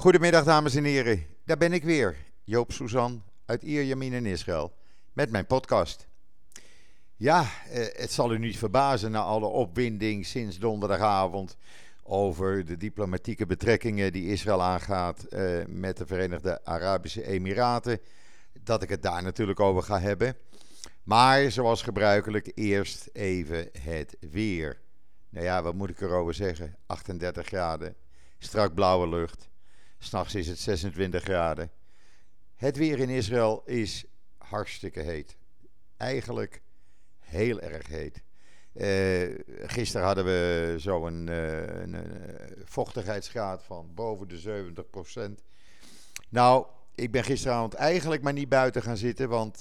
Goedemiddag dames en heren, daar ben ik weer, Joop Suzan uit Ierjamin in Israël, met mijn podcast. Ja, eh, het zal u niet verbazen na alle opwinding sinds donderdagavond over de diplomatieke betrekkingen die Israël aangaat eh, met de Verenigde Arabische Emiraten, dat ik het daar natuurlijk over ga hebben. Maar zoals gebruikelijk eerst even het weer. Nou ja, wat moet ik erover zeggen? 38 graden, strak blauwe lucht. S'nachts is het 26 graden. Het weer in Israël is hartstikke heet. Eigenlijk heel erg heet. Uh, gisteren hadden we zo'n uh, een, een vochtigheidsgraad van boven de 70%. Nou, ik ben gisteravond eigenlijk maar niet buiten gaan zitten, want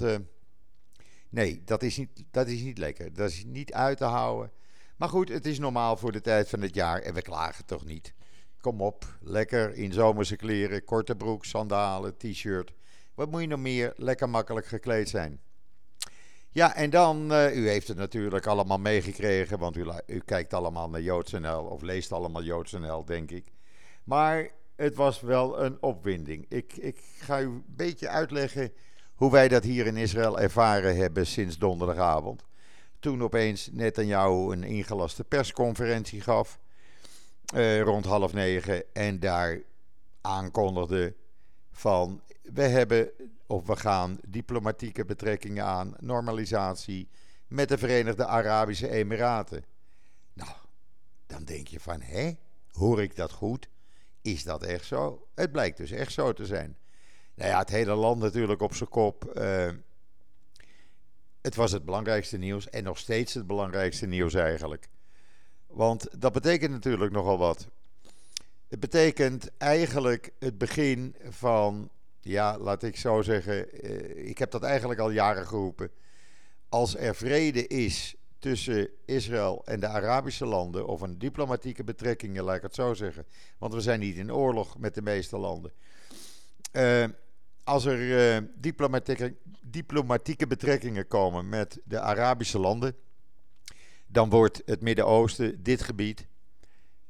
nee, dat is, niet, dat is niet lekker. Dat is niet uit te houden. Maar goed, het is normaal voor de tijd van het jaar en we klagen toch niet. Kom op, lekker in zomerse kleren, korte broek, sandalen, t-shirt. Wat moet je nog meer? Lekker makkelijk gekleed zijn. Ja, en dan, uh, u heeft het natuurlijk allemaal meegekregen, want u, u kijkt allemaal naar JoodsNL of leest allemaal JoodsNL, denk ik. Maar het was wel een opwinding. Ik, ik ga u een beetje uitleggen hoe wij dat hier in Israël ervaren hebben sinds donderdagavond. Toen opeens Netanyahu een ingelaste persconferentie gaf, uh, rond half negen, en daar aankondigde van we hebben of we gaan diplomatieke betrekkingen aan, normalisatie met de Verenigde Arabische Emiraten. Nou, dan denk je van, hé, hoor ik dat goed? Is dat echt zo? Het blijkt dus echt zo te zijn. Nou ja, het hele land natuurlijk op zijn kop. Uh, het was het belangrijkste nieuws en nog steeds het belangrijkste nieuws eigenlijk. Want dat betekent natuurlijk nogal wat. Het betekent eigenlijk het begin van ja, laat ik zo zeggen, eh, ik heb dat eigenlijk al jaren geroepen. Als er vrede is tussen Israël en de Arabische landen, of een diplomatieke betrekkingen, laat ik het zo zeggen, want we zijn niet in oorlog met de meeste landen. Uh, als er uh, diplomatieke, diplomatieke betrekkingen komen met de Arabische landen, dan wordt het Midden-Oosten, dit gebied,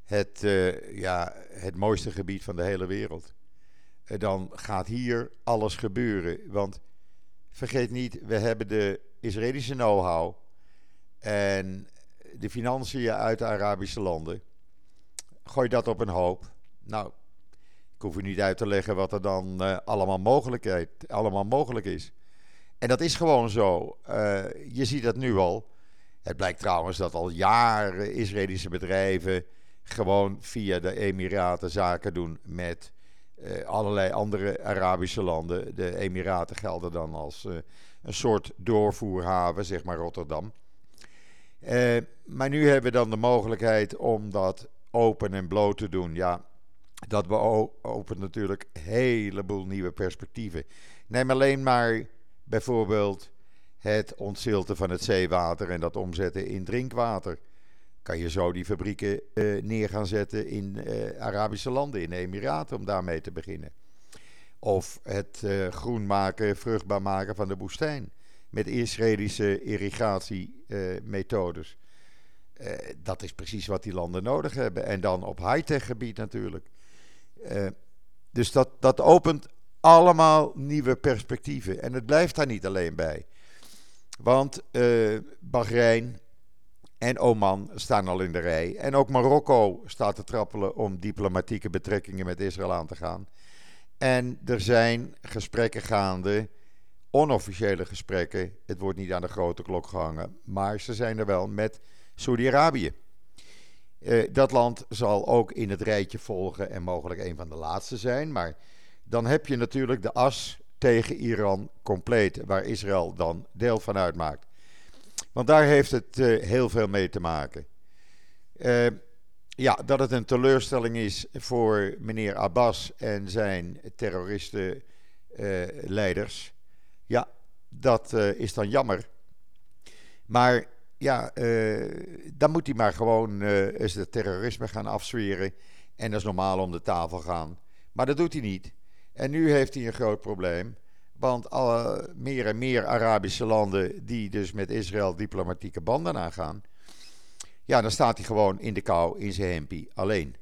het, uh, ja, het mooiste gebied van de hele wereld. Eh, dan gaat hier alles gebeuren. Want vergeet niet, we hebben de Israëlische know-how en de financiën uit de Arabische landen. Gooi dat op een hoop. Nou, ik hoef u niet uit te leggen wat er dan uh, allemaal, mogelijkheid, allemaal mogelijk is. En dat is gewoon zo. Je ziet dat nu al. Het blijkt trouwens dat al jaren Israëlische bedrijven gewoon via de Emiraten zaken doen met uh, allerlei andere Arabische landen. De Emiraten gelden dan als uh, een soort doorvoerhaven, zeg maar Rotterdam. Uh, maar nu hebben we dan de mogelijkheid om dat open en bloot te doen. Ja, dat opent natuurlijk een heleboel nieuwe perspectieven. Neem alleen maar bijvoorbeeld het ontzilten van het zeewater en dat omzetten in drinkwater kan je zo die fabrieken uh, neer gaan zetten in uh, Arabische landen, in de Emiraten, om daarmee te beginnen. Of het uh, groen maken, vruchtbaar maken van de woestijn met Israëlische irrigatiemethodes. dat is precies wat die landen nodig hebben. En dan op high-tech gebied natuurlijk. dus dat, dat opent allemaal nieuwe perspectieven. En het blijft daar niet alleen bij. Want Bahrein, en Oman staan al in de rij. En ook Marokko staat te trappelen om diplomatieke betrekkingen met Israël aan te gaan. En er zijn gesprekken gaande, onofficiële gesprekken. Het wordt niet aan de grote klok gehangen, maar ze zijn er wel met Saudi-Arabië. Uh, dat land zal ook in het rijtje volgen en mogelijk een van de laatste zijn. Maar dan heb je natuurlijk de as tegen Iran compleet, waar Israël dan deel van uitmaakt. Want daar heeft het uh, heel veel mee te maken. Uh, ja, dat het een teleurstelling is voor meneer Abbas en zijn terroristenleiders. Uh, ja, dat is dan jammer. Maar ja, dan moet hij maar gewoon eens het terrorisme gaan afzweren. En is normaal om de tafel gaan. Maar dat doet hij niet. En nu heeft hij een groot probleem. Want alle, meer en meer Arabische landen die dus met Israël diplomatieke banden aangaan. Ja, dan staat hij gewoon in de kou in zijn hempie alleen.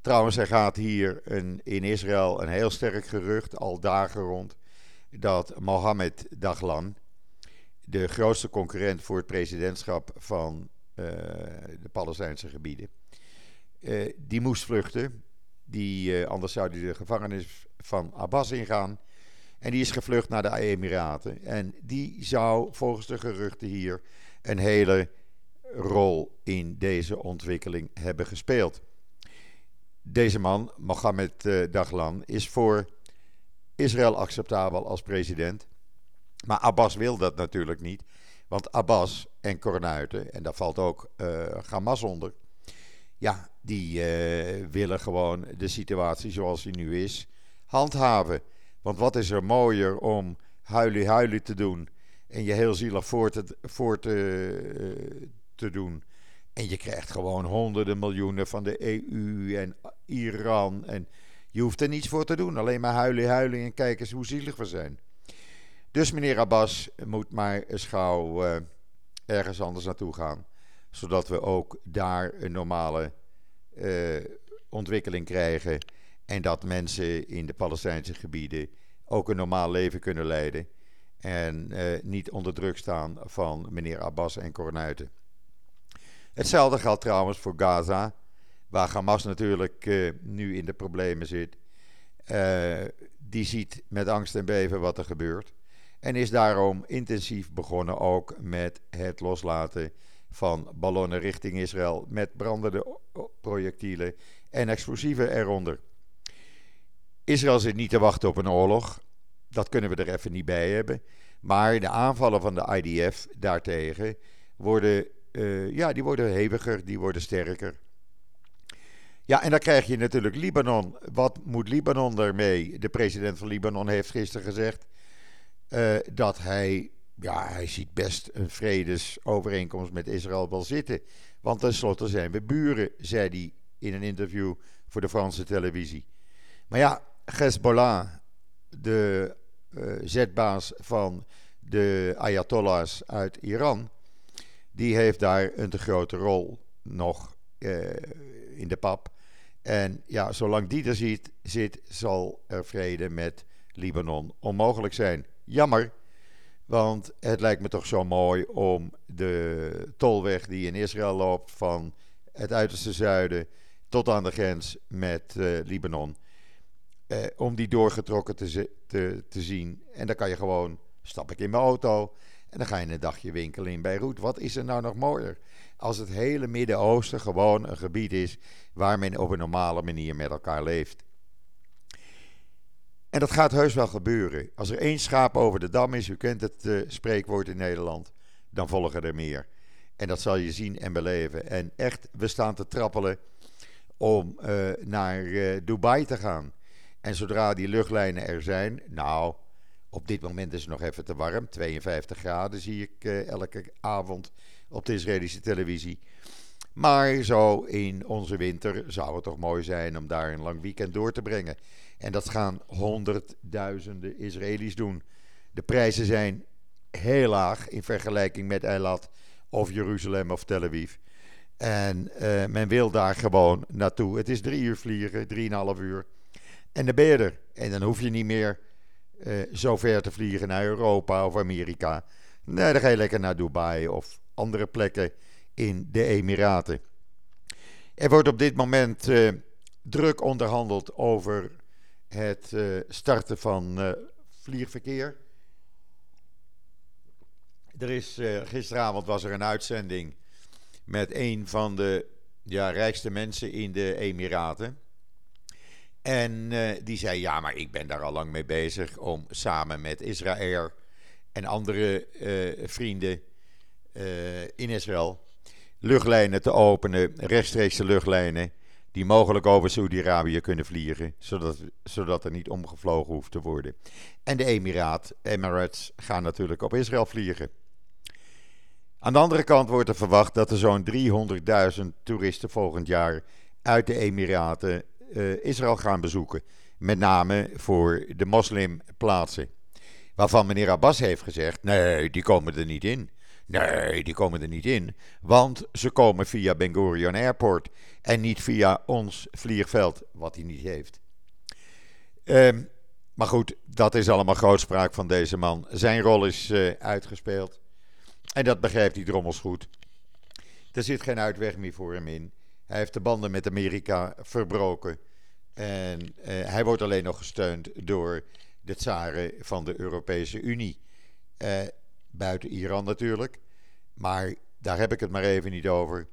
Trouwens, er gaat hier in Israël een heel sterk gerucht, al dagen rond, dat Mohammed Daglan, de grootste concurrent voor het presidentschap van uh, de Palestijnse gebieden, uh, die moest vluchten. Die, uh, anders zou hij de gevangenis van Abbas ingaan. En die is gevlucht naar de Emiraten. En die zou volgens de geruchten hier een hele rol in deze ontwikkeling hebben gespeeld. Deze man, Mohammed uh, Daglan, is voor Israël acceptabel als president. Maar Abbas wil dat natuurlijk niet. Want Abbas en Kornuiten, en daar valt ook uh, Hamas onder. Ja, die uh, willen gewoon de situatie zoals die nu is handhaven. Want wat is er mooier om huilie huilie te doen en je heel zielig voor te, voor te, te doen. En je krijgt gewoon honderden miljoenen van de EU en Iran. En je hoeft er niets voor te doen. Alleen maar huilen, huilen en kijken eens hoe zielig we zijn. Dus meneer Abbas moet maar gauw uh, ergens anders naartoe gaan. Zodat we ook daar een normale uh, ontwikkeling krijgen. En dat mensen in de Palestijnse gebieden ook een normaal leven kunnen leiden. En uh, niet onder druk staan van meneer Abbas en Kornuiten. Hetzelfde geldt trouwens voor Gaza, waar Hamas natuurlijk uh, nu in de problemen zit. Die ziet met angst en beven wat er gebeurt. En is daarom intensief begonnen ook met het loslaten van ballonnen richting Israël. Met brandende projectielen en explosieven eronder. Israël zit niet te wachten op een oorlog. Dat kunnen we er even niet bij hebben. Maar de aanvallen van de IDF daartegen worden uh, ja, die worden heviger, die worden sterker. Ja, en dan krijg je natuurlijk Libanon. Wat moet Libanon daarmee? De president van Libanon heeft gisteren gezegd uh, dat hij, ja, hij ziet best een vredesovereenkomst met Israël wel zitten. Want tenslotte zijn we buren, zei hij in een interview voor de Franse televisie. Maar ja, Hezbollah, de uh, zetbaas van de Ayatollahs uit Iran die heeft daar een te grote rol nog uh, in de pap. En ja, zolang die er zit, zit, zal er vrede met Libanon onmogelijk zijn. Jammer, want het lijkt me toch zo mooi om de tolweg die in Israël loopt van het uiterste zuiden tot aan de grens met uh, Libanon. Uh, om die doorgetrokken te, te, te zien. En dan kan je gewoon, stap ik in mijn auto en dan ga je een dagje winkelen in Beirut. Wat is er nou nog mooier? Als het hele Midden-Oosten gewoon een gebied is waar men op een normale manier met elkaar leeft. En dat gaat heus wel gebeuren. Als er één schaap over de dam is, u kent het uh, spreekwoord in Nederland, dan volgen er meer. En dat zal je zien en beleven. En echt, we staan te trappelen om uh, naar uh, Dubai te gaan. En zodra die luchtlijnen er zijn, nou, op dit moment is het nog even te warm. 52 graden zie ik elke avond op de Israëlische televisie. Maar zo in onze winter zou het toch mooi zijn om daar een lang weekend door te brengen. En dat gaan honderdduizenden Israëli's doen. De prijzen zijn heel laag in vergelijking met Eilat of Jeruzalem of Tel Aviv. En uh, men wil daar gewoon naartoe. Het is drie uur vliegen, drieënhalf uur. En dan ben je er. En dan hoef je niet meer uh, zo ver te vliegen naar Europa of Amerika. Nee, dan ga je lekker naar Dubai of andere plekken in de Emiraten. Er wordt op dit moment uh, druk onderhandeld over het uh, starten van vliegverkeer. Er is, gisteravond was er een uitzending met een van de ja, rijkste mensen in de Emiraten. En die zei: Ja, maar ik ben daar al lang mee bezig om samen met Israël en andere vrienden in Israël luchtlijnen te openen, rechtstreekse luchtlijnen, die mogelijk over Saudi-Arabië kunnen vliegen, zodat, zodat er niet omgevlogen hoeft te worden. En de Emiraat, Emirates gaan natuurlijk op Israël vliegen. Aan de andere kant wordt er verwacht dat er zo'n 300.000 toeristen volgend jaar uit de Emiraten uh, Israël gaan bezoeken. Met name voor de moslimplaatsen. Waarvan meneer Abbas heeft gezegd: nee, die komen er niet in. Nee, die komen er niet in. Want ze komen via Ben Gurion Airport en niet via ons vliegveld, wat hij niet heeft. Um, maar goed, dat is allemaal grootspraak van deze man. Zijn rol is uh, uitgespeeld. En dat begrijpt hij drommels goed. Er zit geen uitweg meer voor hem in. Hij heeft de banden met Amerika verbroken. En uh, hij wordt alleen nog gesteund door de tsaren van de Europese Unie. Uh, buiten Iran natuurlijk. Maar daar heb ik het maar even niet over.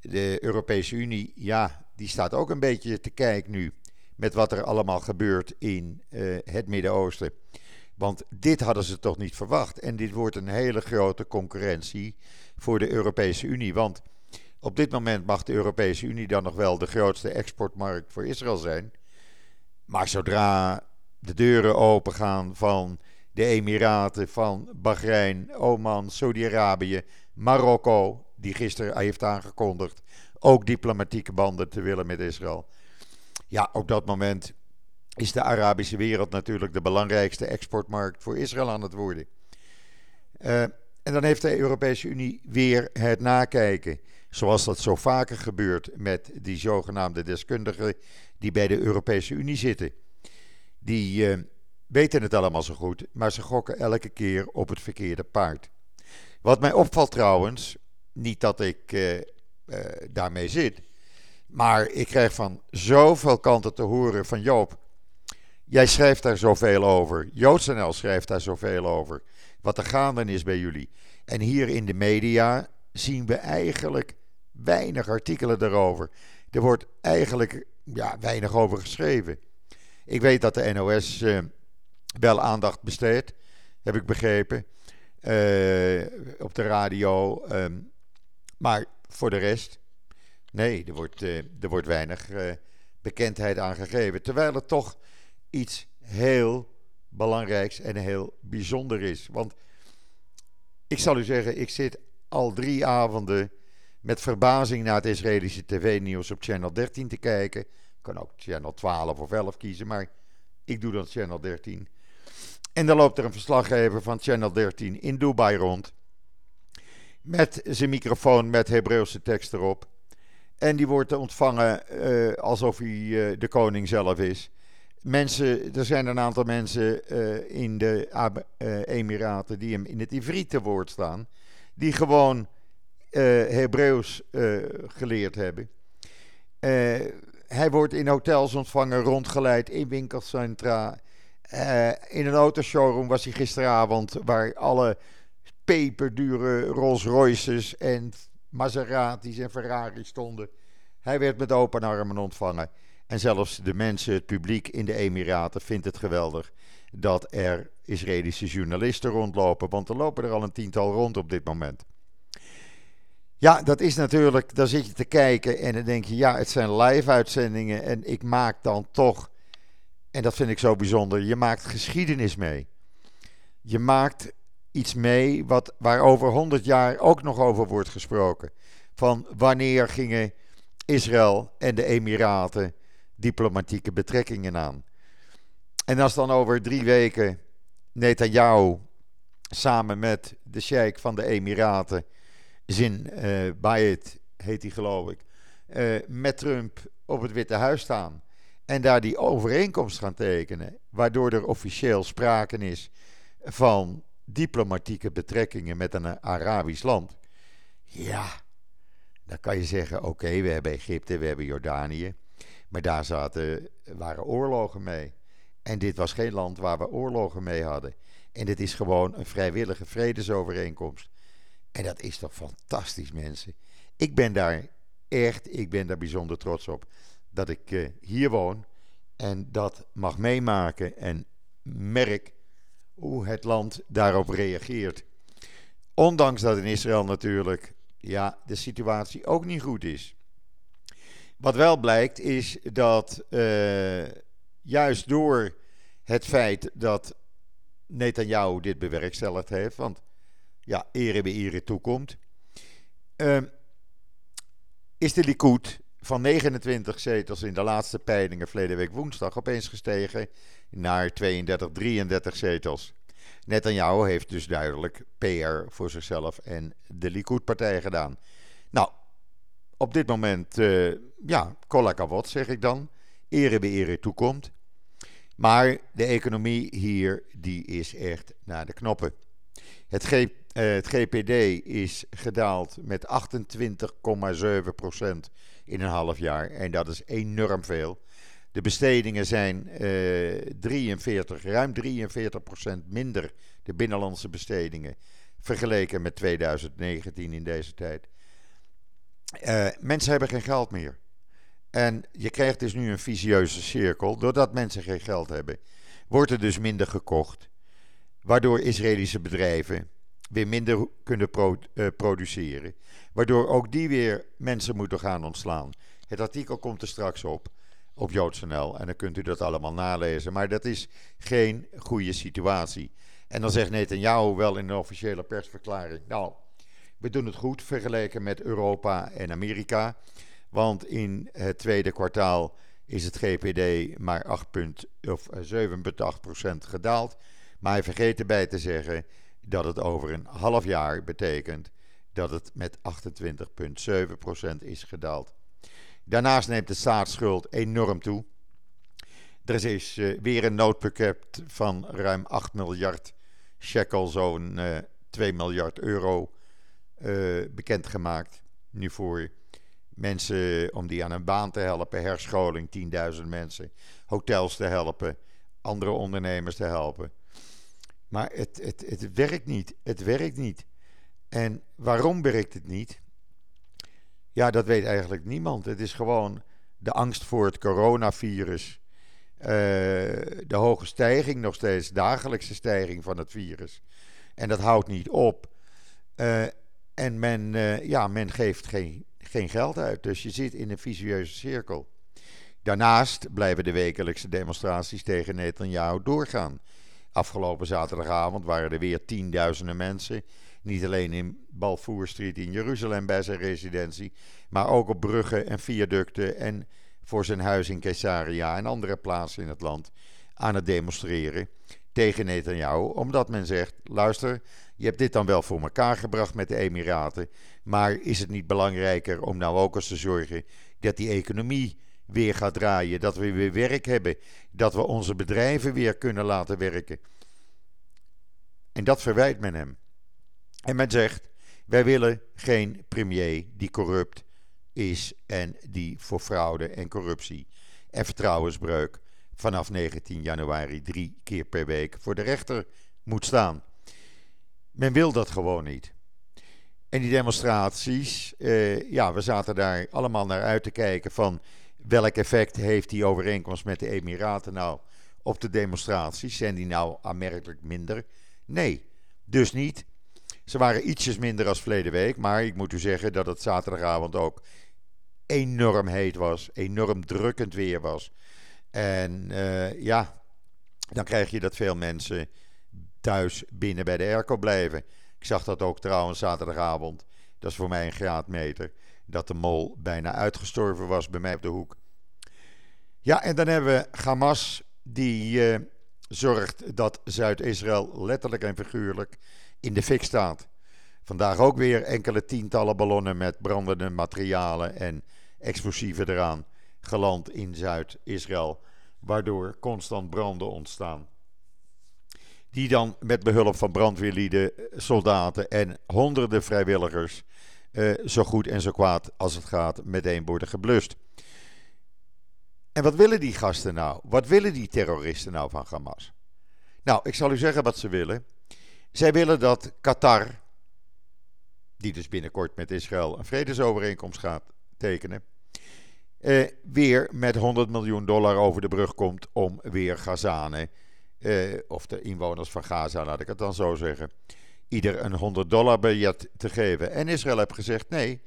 De Europese Unie, ja, die staat ook een beetje te kijken nu met wat er allemaal gebeurt in uh, het Midden-Oosten. Want dit hadden ze toch niet verwacht. En dit wordt een hele grote concurrentie voor de Europese Unie. Want op dit moment mag de Europese Unie dan nog wel de grootste exportmarkt voor Israël zijn. Maar zodra de deuren opengaan van de Emiraten, van Bahrein, Oman, Saudi-Arabië, Marokko, die gisteren heeft aangekondigd ook diplomatieke banden te willen met Israël ja, op dat moment is de Arabische wereld natuurlijk de belangrijkste exportmarkt voor Israël aan het worden. Uh, en dan heeft de Europese Unie weer het nakijken. Zoals dat zo vaker gebeurt met die zogenaamde deskundigen die bij de Europese Unie zitten. Die uh, weten het allemaal zo goed, maar ze gokken elke keer op het verkeerde paard. Wat mij opvalt trouwens, niet dat ik uh, daarmee zit, maar ik krijg van zoveel kanten te horen van Joop. Jij schrijft daar zoveel over. JoodsNL schrijft daar zoveel over. Wat er gaande is bij jullie. En hier in de media zien we eigenlijk weinig artikelen daarover. Er wordt eigenlijk ja, weinig over geschreven. Ik weet dat de NOS eh, wel aandacht besteedt, heb ik begrepen. Uh, op de radio. Um, maar voor de rest Nee, er wordt, uh, er wordt weinig uh, bekendheid aan gegeven. Terwijl het toch iets heel belangrijks en heel bijzonder is. Want ik zal u zeggen, ik zit al drie avonden met verbazing naar het Israëlische tv-nieuws op Channel 13 te kijken. Ik kan ook Channel 12 of 11 kiezen, maar ik doe dan Channel 13. En dan loopt er een verslaggever van Channel 13 in Dubai rond. Met zijn microfoon met Hebreeuwse tekst erop. En die wordt ontvangen uh, alsof hij uh, de koning zelf is. Mensen, er zijn een aantal mensen uh, in de Emiraten die hem in het Ivriet te woord staan. Die gewoon Hebreeuws geleerd hebben. hij wordt in hotels ontvangen, rondgeleid, in winkelcentra. In een autoshowroom was hij gisteravond, waar alle peperdure Rolls Royces en Maseratis en Ferrari stonden. Hij werd met open armen ontvangen. En zelfs de mensen, het publiek in de Emiraten, vindt het geweldig dat er Israëlische journalisten rondlopen. Want er lopen er al een tiental rond op dit moment. Ja, dat is natuurlijk, dan zit je te kijken en dan denk je, ja, het zijn live-uitzendingen en ik maak dan toch, en dat vind ik zo bijzonder, je maakt geschiedenis mee. Je maakt iets mee wat, waar over 100 jaar ook nog over wordt gesproken. Van wanneer gingen Israël en de Emiraten diplomatieke betrekkingen aan? En als dan over drie weken Netanyahu samen met de sheik van de Emiraten, Zin uh, Bayet heet hij geloof ik, uh, met Trump op het Witte Huis staan en daar die overeenkomst gaan tekenen, waardoor er officieel sprake is van diplomatieke betrekkingen met een Arabisch land. Ja, dan kan je zeggen: oké, we hebben Egypte, we hebben Jordanië. Maar daar zaten, waren oorlogen mee. En dit was geen land waar we oorlogen mee hadden. En dit is gewoon een vrijwillige vredesovereenkomst. En dat is toch fantastisch, mensen. Ik ben daar echt, ik ben daar bijzonder trots op dat ik uh, hier woon en dat mag meemaken en merk hoe het land daarop reageert. Ondanks dat in Israël natuurlijk ja, de situatie ook niet goed is. Wat wel blijkt is dat uh, juist door het feit dat Netanyahu dit bewerkstelligd heeft, want ja, ere bij ere toekomt, uh, is de Likud van 29 zetels in de laatste peilingen verleden week woensdag opeens gestegen naar 32, 33 zetels. Netanyahu heeft dus duidelijk PR voor zichzelf en de Likud-partij gedaan. Nou, op dit moment, uh, ja, wat zeg ik dan. Ere bij ere toekomt. Maar de economie hier, die is echt naar de knoppen. Het, uh, het GPD is gedaald met 28,7% in een half jaar. En dat is enorm veel. De bestedingen zijn uh, eh, 43, ruim 43% minder, de binnenlandse bestedingen, vergeleken met 2019 in deze tijd. Uh, mensen hebben geen geld meer. En je krijgt dus nu een visieuze cirkel. Doordat mensen geen geld hebben, wordt er dus minder gekocht. Waardoor Israëlische bedrijven weer minder kunnen uh, produceren. Waardoor ook die weer mensen moeten gaan ontslaan. Het artikel komt er straks op op JoodsNL en dan kunt u dat allemaal nalezen. Maar dat is geen goede situatie. En dan zegt Netanyahu wel in een officiële persverklaring: Nou, we doen het goed vergeleken met Europa en Amerika. Want in het tweede kwartaal is het GPD maar 8 punt, of 7,8% eh, gedaald. Maar hij vergeet erbij te zeggen dat het over een half jaar betekent dat het met 28,7% is gedaald. Daarnaast neemt de staatsschuld enorm toe. Er is uh, weer een noodpakket van ruim 8 miljard shekel, zo'n uh, eh, 2 miljard euro, uh, bekendgemaakt. Nu voor mensen om die aan een baan te helpen, herscholing, 10.000 mensen, hotels te helpen, andere ondernemers te helpen. Maar het, het, het werkt niet. Het werkt niet. En waarom werkt het niet? Ja, dat weet eigenlijk niemand. Het is gewoon de angst voor het coronavirus. Uh, de hoge stijging, nog steeds dagelijkse stijging van het virus. En dat houdt niet op. Uh, en men, uh, ja, men geeft geen, geen geld uit. Dus je zit in een vicieuze cirkel. Daarnaast blijven de wekelijkse demonstraties tegen Netanyahu doorgaan. Afgelopen zaterdagavond waren er weer tienduizenden mensen. Niet alleen in Balfour Street in Jeruzalem bij zijn residentie, maar ook op bruggen en viaducten en voor zijn huis in Caesarea en andere plaatsen in het land aan het demonstreren tegen Netanyahu, omdat men zegt: luister, je hebt dit dan wel voor elkaar gebracht met de Emiraten, maar is het niet belangrijker om nou ook eens te zorgen dat die economie weer gaat draaien, dat we weer werk hebben, dat we onze bedrijven weer kunnen laten werken? En dat verwijt men hem. En men zegt: wij willen geen premier die corrupt is en die voor fraude en corruptie en vertrouwensbreuk vanaf 19 januari drie keer per week voor de rechter moet staan. Men wil dat gewoon niet. En die demonstraties, eh, ja, we zaten daar allemaal naar uit te kijken van welk effect heeft die overeenkomst met de Emiraten nou op de demonstraties? Zijn die nou aanmerkelijk minder? Nee, dus niet. Ze waren ietsjes minder als verleden week, maar ik moet u zeggen dat het zaterdagavond ook enorm heet was, enorm drukkend weer was. En uh, ja, dan krijg je dat veel mensen thuis binnen bij de airco blijven. Ik zag dat ook trouwens zaterdagavond. Dat is voor mij een graadmeter. Dat de mol bijna uitgestorven was bij mij op de hoek. Ja, en dan hebben we Hamas, die uh, zorgt dat Zuid-Israël letterlijk en figuurlijk in de fik staat. Vandaag ook weer enkele tientallen ballonnen met brandende materialen en explosieven eraan geland in Zuid-Israël, waardoor constant branden ontstaan. Die dan met behulp van brandweerlieden, soldaten en honderden vrijwilligers eh, zo goed en zo kwaad als het gaat meteen worden geblust. En wat willen die gasten nou? Wat willen die terroristen nou van Hamas? Nou, ik zal u zeggen wat ze willen. Zij willen dat Qatar, die dus binnenkort met Israël een vredesovereenkomst gaat tekenen, eh, weer met 100 miljoen dollar over de brug komt om weer Gazanen, eh, of de inwoners van Gaza, laat ik het dan zo zeggen, ieder een 100 dollar biljet te geven. En Israël heeft gezegd: nee,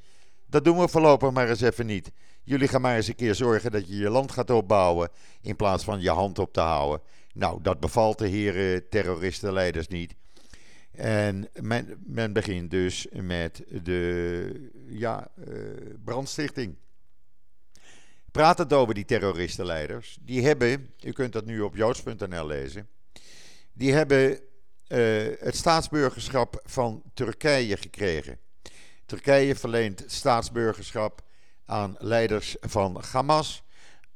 dat doen we voorlopig maar eens even niet. Jullie gaan maar eens een keer zorgen dat je je land gaat opbouwen in plaats van je hand op te houden. Nou, dat bevalt de heren terroristenleiders niet. En men, men begint dus met de ja, uh, brandstichting. het over die terroristenleiders. Die hebben, u kunt dat nu op joods.nl lezen. Die hebben het staatsburgerschap van Turkije gekregen. Turkije verleent staatsburgerschap aan leiders van Hamas.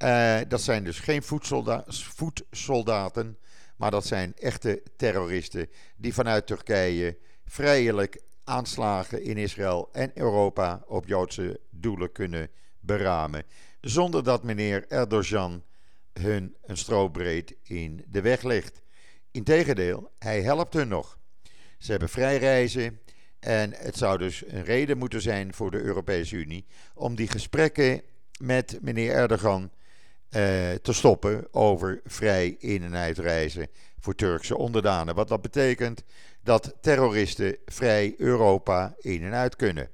Uh, dat zijn dus geen voedsoldaten, maar dat zijn echte terroristen die vanuit Turkije vrijelijk aanslagen in Israël en Europa op Joodse doelen kunnen beramen. Zonder dat meneer Erdogan hun een strobreed in de weg legt. Integendeel, hij helpt hun nog. Ze hebben vrij reizen en het zou dus een reden moeten zijn voor de Europese Unie om die gesprekken met meneer Erdogan eh, te stoppen over vrij in- en uitreizen voor Turkse onderdanen. Wat dat betekent dat terroristen vrij Europa in en uit kunnen.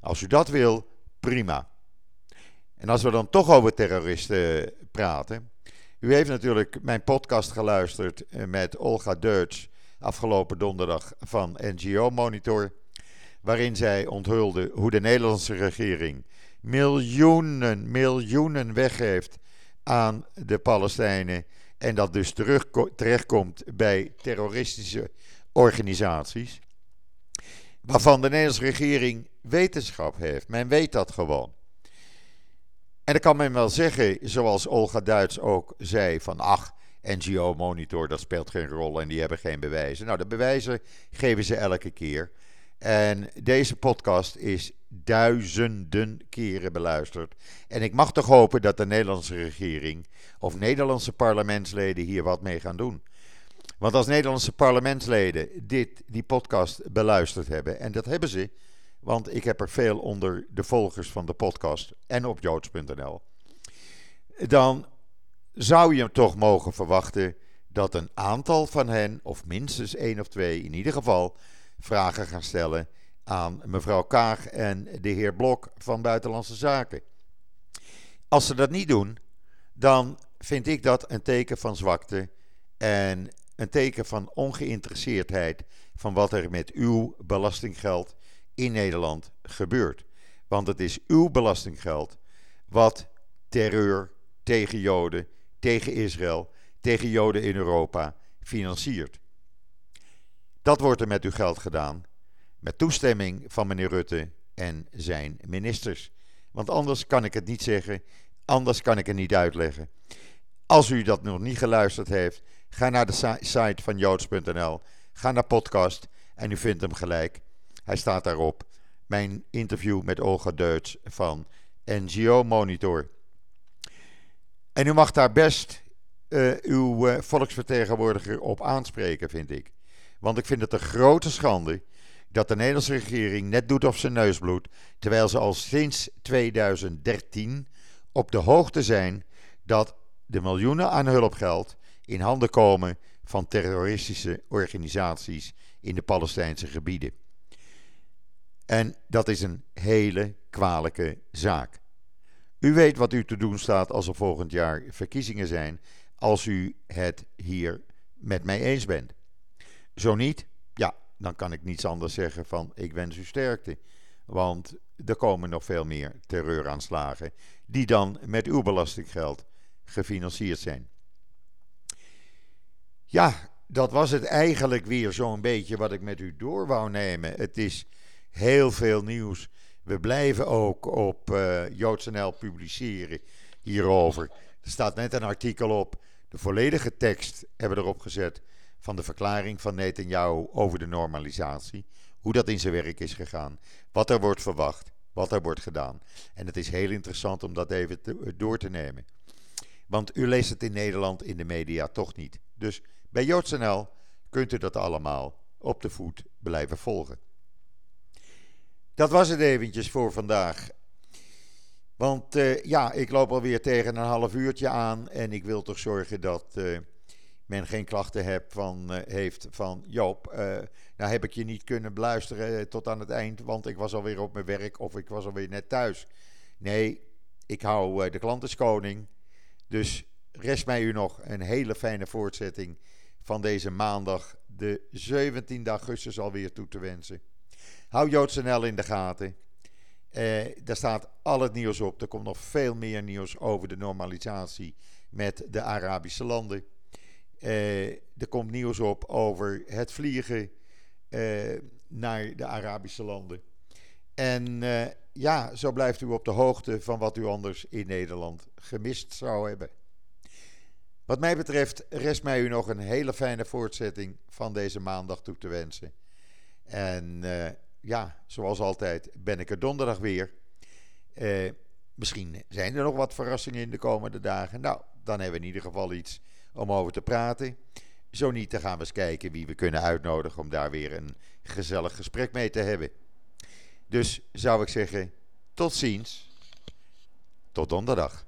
Als u dat wil, prima. En als we dan toch over terroristen praten. U heeft natuurlijk mijn podcast geluisterd eh, met Olga Deutsch afgelopen donderdag van NGO Monitor. Waarin zij onthulde hoe de Nederlandse regering miljoenen, miljoenen weggeeft aan de Palestijnen. En dat dus terug, terechtkomt bij terroristische organisaties. Waarvan de Nederlandse regering wetenschap heeft. Men weet dat gewoon. En dan kan men wel zeggen, zoals Olga Duits ook zei: van ach, NGO-monitor, dat speelt geen rol en die hebben geen bewijzen. Nou, de bewijzen geven ze elke keer. En deze podcast is duizenden keren beluisterd. En ik mag toch hopen dat de Nederlandse regering of Nederlandse parlementsleden hier wat mee gaan doen. Want als Nederlandse parlementsleden dit, die podcast beluisterd hebben, en dat hebben ze, want ik heb er veel onder de volgers van de podcast en op joods.nl, dan zou je toch mogen verwachten dat een aantal van hen, of minstens één of twee in ieder geval, vragen gaan stellen aan mevrouw Kaag en de heer Blok van Buitenlandse Zaken. Als ze dat niet doen, dan vind ik dat een teken van zwakte en een teken van ongeïnteresseerdheid van wat er met uw belastinggeld in Nederland gebeurt. Want het is uw belastinggeld wat terreur tegen Joden, tegen Israël, tegen Joden in Europa financiert. Dat wordt er met uw geld gedaan, met toestemming van meneer Rutte en zijn ministers. Want anders kan ik het niet zeggen, anders kan ik het niet uitleggen. Als u dat nog niet geluisterd heeft, ga naar de site van joods.nl, ga naar podcast en u vindt hem gelijk. Hij staat daarop. Mijn interview met Olga Deutsch van NGO Monitor. En u mag daar best uh, uw uh, volksvertegenwoordiger op aanspreken, vind ik. Want ik vind het een grote schande dat de Nederlandse regering net doet of zijn neus bloedt, terwijl ze al sinds 2013 op de hoogte zijn dat de miljoenen aan hulpgeld in handen komen van terroristische organisaties in de Palestijnse gebieden. En dat is een hele kwalijke zaak. U weet wat u te doen staat als er volgend jaar verkiezingen zijn, als u het hier met mij eens bent. Zo niet, ja, dan kan ik niets anders zeggen van ik wens u sterkte. Want er komen nog veel meer terreuraanslagen die dan met uw belastinggeld gefinancierd zijn. Ja, dat was het eigenlijk weer zo'n beetje wat ik met u door wou nemen. Het is heel veel nieuws. We blijven ook op uh, JoodsNL publiceren hierover. Er staat net een artikel op. De volledige tekst hebben we erop gezet van de verklaring van Netanyahu over de normalisatie. Hoe dat in zijn werk is gegaan. Wat er wordt verwacht. Wat er wordt gedaan. En het is heel interessant om dat even door te nemen. Want u leest het in Nederland in de media toch niet. Dus bij JoodsNL kunt u dat allemaal op de voet blijven volgen. Dat was het eventjes voor vandaag. Want uh, ja, ik loop alweer tegen een half uurtje aan en ik wil toch zorgen dat uh, men geen klachten heb van, uh, heeft van Joop, nou heb ik je niet kunnen beluisteren tot aan het eind, want ik was alweer op mijn werk of ik was alweer net thuis. Nee, ik hou de klantenskoning. Dus rest mij u nog een hele fijne voortzetting van deze maandag, de 17 augustus alweer toe te wensen. Hou JoodsNL in de gaten. Eh, daar staat al het nieuws op. Er komt nog veel meer nieuws over de normalisatie met de Arabische landen. er komt nieuws op over het vliegen naar de Arabische landen. En ja, zo blijft u op de hoogte van wat u anders in Nederland gemist zou hebben. Wat mij betreft rest mij u nog een hele fijne voortzetting van deze maandag toe te wensen. En uh, ja, zoals altijd ben ik er donderdag weer. Uh, misschien zijn er nog wat verrassingen in de komende dagen. Nou, dan hebben we in ieder geval iets om over te praten. Zo niet, dan gaan we eens kijken wie we kunnen uitnodigen om daar weer een gezellig gesprek mee te hebben. Dus zou ik zeggen, tot ziens. Tot donderdag.